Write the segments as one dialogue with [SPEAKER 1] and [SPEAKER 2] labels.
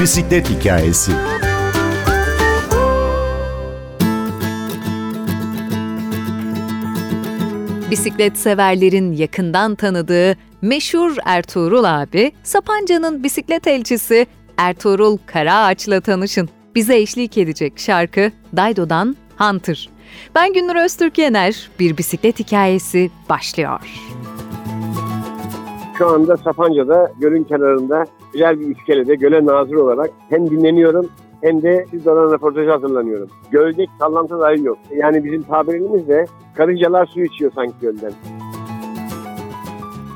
[SPEAKER 1] Bisiklet hikayesi.
[SPEAKER 2] Bisiklet severlerin yakından tanıdığı meşhur Ertuğrul abi, Sapanca'nın bisiklet elçisi Ertuğrul Karaağaç'la tanışın. Bize eşlik edecek şarkı Daido'dan Hunter. Ben Gündür Öztürk Yener, bir bisiklet hikayesi başlıyor.
[SPEAKER 3] Şu anda Sapanca'da gölün kenarında güzel bir iskelede göle nazır olarak hem dinleniyorum hem de sizle olan röportajı hazırlanıyorum. Gölde sallantı dahi yok. Yani bizim tabirimizde karıncalar su içiyor sanki gölden.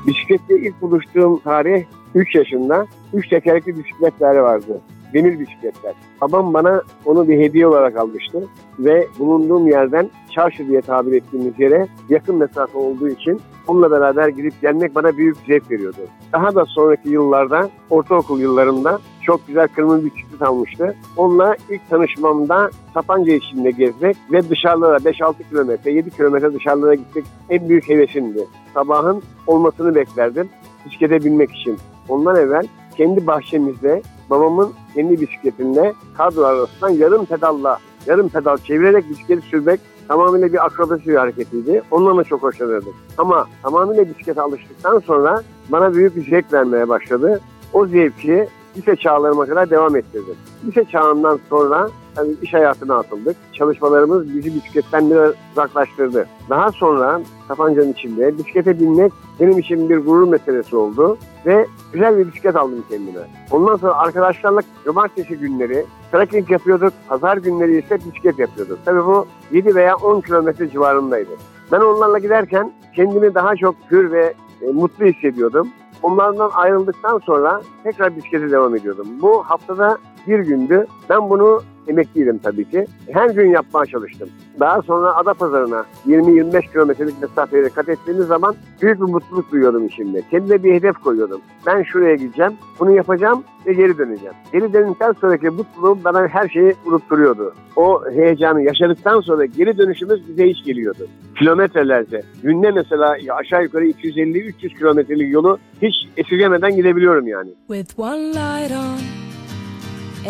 [SPEAKER 3] Bisikletle ilk buluştuğum tarih 3 yaşında. 3 tekerlekli bisikletler vardı. Demir bisikletler. Babam bana onu bir hediye olarak almıştı. Ve bulunduğum yerden çarşı diye tabir ettiğimiz yere yakın mesafe olduğu için onunla beraber gidip gelmek bana büyük zevk veriyordu. Daha da sonraki yıllarda, ortaokul yıllarında çok güzel kırmızı bisiklet almıştı. Onunla ilk tanışmamda Sapanca içinde gezmek ve dışarılara 5-6 kilometre, 7 kilometre dışarılara gitmek en büyük hevesimdi. Sabahın olmasını beklerdim bisiklete binmek için. Ondan evvel kendi bahçemizde babamın kendi bisikletinde kadro arasından yarım pedalla, yarım pedal çevirerek bisikleti sürmek tamamıyla bir akrobasi bir hareketiydi. Ondan da çok hoşlanırdım. Ama tamamıyla bisiklete alıştıktan sonra bana büyük bir zevk vermeye başladı. O zevki lise çağlarıma kadar devam ettirdim. Lise çağından sonra tabii iş hayatına atıldık. Çalışmalarımız bizi bisikletten biraz uzaklaştırdı. Daha sonra Sapanca'nın içinde bisiklete binmek benim için bir gurur meselesi oldu ve güzel bir bisiklet aldım kendime. Ondan sonra arkadaşlarla cumartesi günleri trekking yapıyorduk, pazar günleri ise bisiklet yapıyorduk. Tabii bu 7 veya 10 kilometre civarındaydı. Ben onlarla giderken kendimi daha çok hür ve e, mutlu hissediyordum. Onlardan ayrıldıktan sonra tekrar bisiklete devam ediyordum. Bu haftada bir gündü. Ben bunu emekliydim tabii ki. Her gün yapmaya çalıştım. Daha sonra Adapazarı'na 20-25 kilometrelik mesafeyle kat ettiğimiz zaman büyük bir mutluluk duyuyordum içimde. Kendime bir hedef koyuyordum. Ben şuraya gideceğim, bunu yapacağım ve geri döneceğim. Geri döndükten sonraki mutluluğum bana her şeyi unutturuyordu. O heyecanı yaşadıktan sonra geri dönüşümüz bize hiç geliyordu. Kilometrelerce. Günde mesela aşağı yukarı 250-300 kilometrelik yolu hiç esirgemeden gidebiliyorum yani.
[SPEAKER 4] With one light on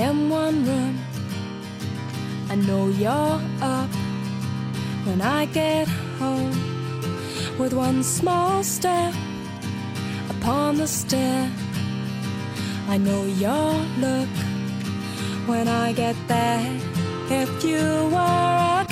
[SPEAKER 4] and one room I know you're up when I get home with one small step upon the stair. I know your look when I get there. If you were a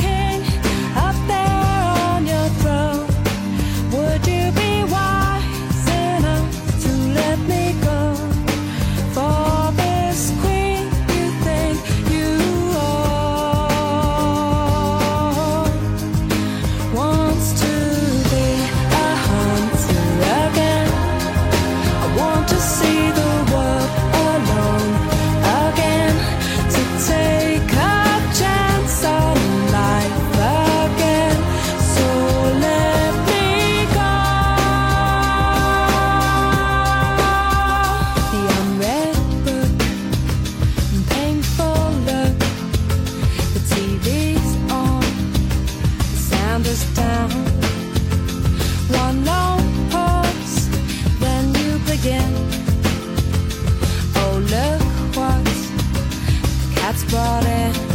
[SPEAKER 4] body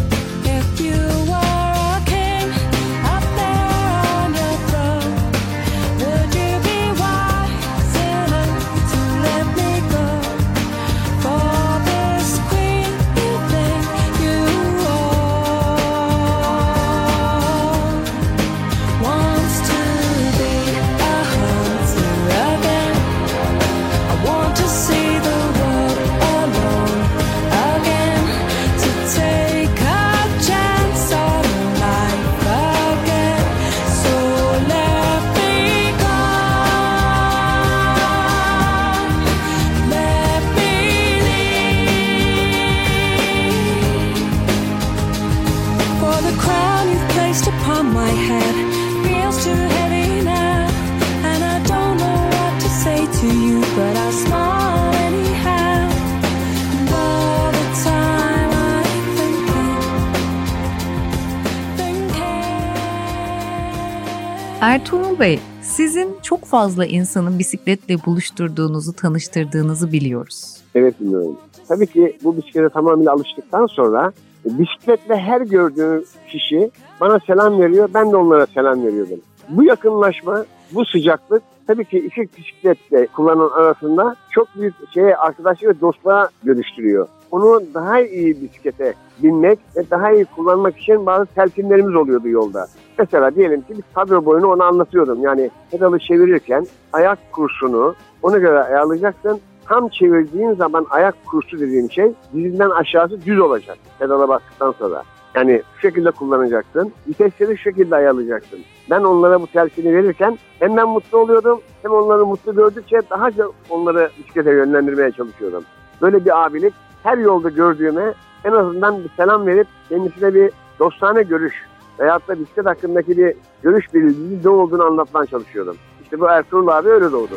[SPEAKER 2] Ertuğrul Bey, sizin çok fazla insanın bisikletle buluşturduğunuzu, tanıştırdığınızı biliyoruz.
[SPEAKER 3] Evet bilmiyorum. tabii ki bu bisiklete tamamıyla alıştıktan sonra e, bisikletle her gördüğüm kişi bana selam veriyor. Ben de onlara selam veriyordum. Bu yakınlaşma, bu sıcaklık tabii ki iki bisikletle kullanan arasında çok büyük şeye arkadaşlık ve dostluğa dönüştürüyor. Onu daha iyi bisiklete binmek ve daha iyi kullanmak için bazı telkinlerimiz oluyordu yolda. Mesela diyelim ki bir kadro boyunu ona anlatıyordum. Yani pedalı çevirirken ayak kursunu ona göre ayarlayacaksın. Tam çevirdiğin zaman ayak kursu dediğim şey dizinden aşağısı düz olacak pedala bastıktan sonra. Yani şu şekilde kullanacaksın. Vitesleri şu şekilde ayarlayacaksın. Ben onlara bu telkini verirken hem ben mutlu oluyordum hem onları mutlu gördükçe daha çok onları bisiklete yönlendirmeye çalışıyordum. Böyle bir abilik her yolda gördüğüme en azından bir selam verip kendisine bir dostane görüş veyahut da bisiklet hakkındaki bir görüş bilgisi ne olduğunu anlatmaya çalışıyordum. İşte bu Ertuğrul abi öyle doğdu.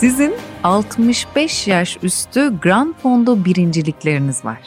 [SPEAKER 2] Sizin 65 yaş üstü Grand Fondo birincilikleriniz var.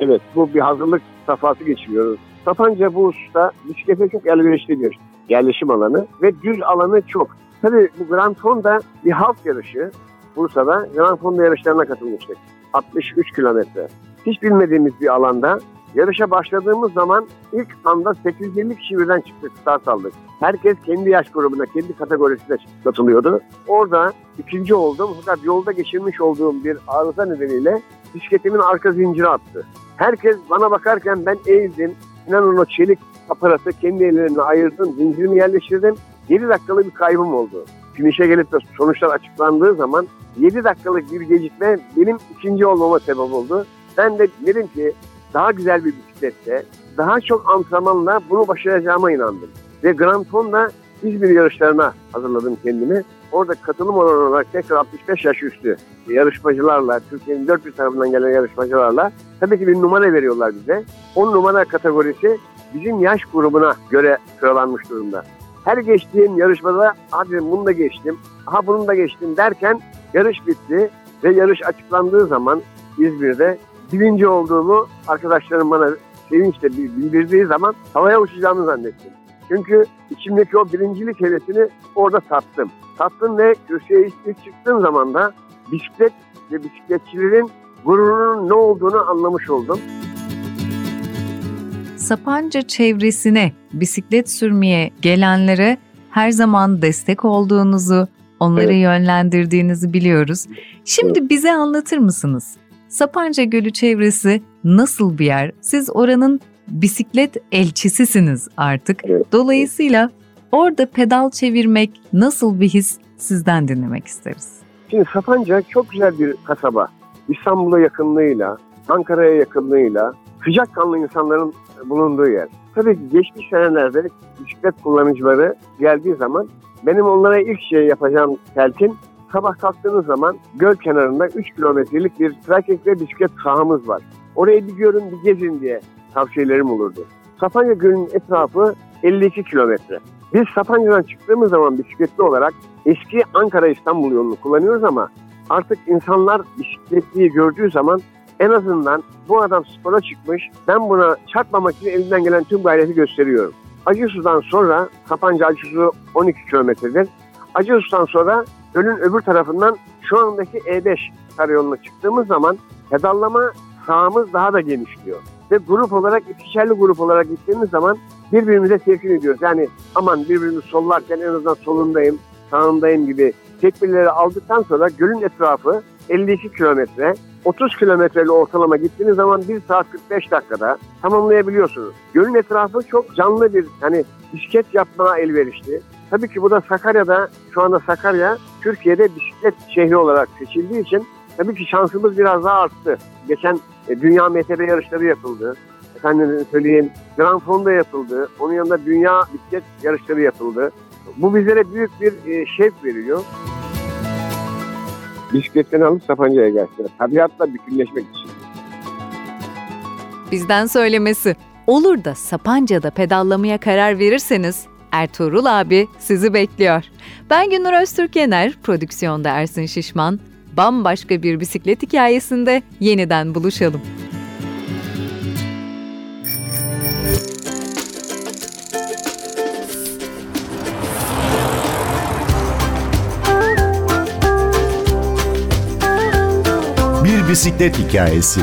[SPEAKER 3] Evet bu bir hazırlık safhası geçiriyoruz. Sapanca bu usta bisiklete çok elverişli bir yerleşim alanı ve düz alanı çok. Tabii bu Grand Fonda bir halk yarışı. Bursa'da Grand Fonda yarışlarına katılmıştık. 63 kilometre. Hiç bilmediğimiz bir alanda yarışa başladığımız zaman ilk anda 820 kişi birden çıktık, start aldık. Herkes kendi yaş grubuna, kendi kategorisine katılıyordu. Orada ikinci oldum fakat yolda geçirmiş olduğum bir arıza nedeniyle bisikletimin arka zinciri attı. Herkes bana bakarken ben eğildim. İnanın o çelik aparatı kendi ellerimle ayırdım, zincirimi yerleştirdim. 7 dakikalık bir kaybım oldu. Finişe gelip de sonuçlar açıklandığı zaman 7 dakikalık bir gecikme benim ikinci olmama sebep oldu. Ben de dedim ki daha güzel bir bisiklette, daha çok antrenmanla bunu başaracağıma inandım. Ve Grand Ton'da İzmir yarışlarına hazırladım kendimi. Orada katılım oranı olarak tekrar 65 yaş üstü yarışmacılarla, Türkiye'nin dört bir tarafından gelen yarışmacılarla tabii ki bir numara veriyorlar bize. 10 numara kategorisi bizim yaş grubuna göre sıralanmış durumda. Her geçtiğim yarışmada hadi bunu da geçtim, aha bunu da geçtim derken yarış bitti ve yarış açıklandığı zaman İzmir'de birinci olduğumu arkadaşlarım bana sevinçle bildirdiği zaman havaya uçacağımı zannettim. Çünkü içimdeki o birincilik hevesini orada sattım. Sattım ve köşeye ilk çıktığım zaman da bisiklet ve bisikletçilerin gururunun ne olduğunu anlamış oldum.
[SPEAKER 2] Sapanca çevresine bisiklet sürmeye gelenlere her zaman destek olduğunuzu, onları evet. yönlendirdiğinizi biliyoruz. Şimdi evet. bize anlatır mısınız? Sapanca Gölü çevresi nasıl bir yer? Siz oranın bisiklet elçisisiniz artık. Dolayısıyla orada pedal çevirmek nasıl bir his sizden dinlemek isteriz.
[SPEAKER 3] Şimdi Sapanca çok güzel bir kasaba. İstanbul'a yakınlığıyla, Ankara'ya yakınlığıyla sıcak kanlı insanların bulunduğu yer. Tabii ki geçmiş senelerde bisiklet kullanıcıları geldiği zaman benim onlara ilk şey yapacağım telkin sabah kalktığınız zaman göl kenarında 3 kilometrelik bir trekking ve bisiklet sahamız var. Oraya bir görün bir gezin diye tavsiyelerim olurdu. Sapanca Gölü'nün etrafı 52 kilometre. Biz Sapanca'dan çıktığımız zaman bisikletli olarak eski Ankara-İstanbul yolunu kullanıyoruz ama artık insanlar bisikletliyi gördüğü zaman en azından bu adam spora çıkmış, ben buna çarpmamak için elinden gelen tüm gayreti gösteriyorum. Acısu'dan sonra Sapanca Acısu 12 kilometredir. Acısu'dan sonra gölün öbür tarafından şu andaki E5 karayoluna çıktığımız zaman pedallama sahamız daha da genişliyor. Ve grup olarak, ikişerli grup olarak gittiğimiz zaman birbirimize telkin ediyoruz. Yani aman birbirimizi sollarken en azından solundayım, sağındayım gibi tekbirleri aldıktan sonra gölün etrafı 52 kilometre, 30 kilometreli ortalama gittiğiniz zaman 1 saat 45 dakikada tamamlayabiliyorsunuz. Gölün etrafı çok canlı bir hani bisiklet yapmaya elverişli. Tabii ki bu da Sakarya'da, şu anda Sakarya Türkiye'de bisiklet şehri olarak seçildiği için tabii ki şansımız biraz daha arttı. Geçen e, Dünya MTB yarışları yapıldı. Efendim söyleyeyim Grand Fonda yapıldı. Onun yanında Dünya Bisiklet yarışları yapıldı. Bu bizlere büyük bir e, şevk veriyor. Bisikletlerini alıp Sapanca'ya gelsinler. Tabiatla bütünleşmek için.
[SPEAKER 2] Bizden söylemesi. Olur da Sapanca'da pedallamaya karar verirseniz Ertuğrul abi sizi bekliyor. Ben Günür Öztürk Yener, prodüksiyonda Ersin Şişman. Bambaşka bir bisiklet hikayesinde yeniden buluşalım.
[SPEAKER 1] Bir bisiklet hikayesi.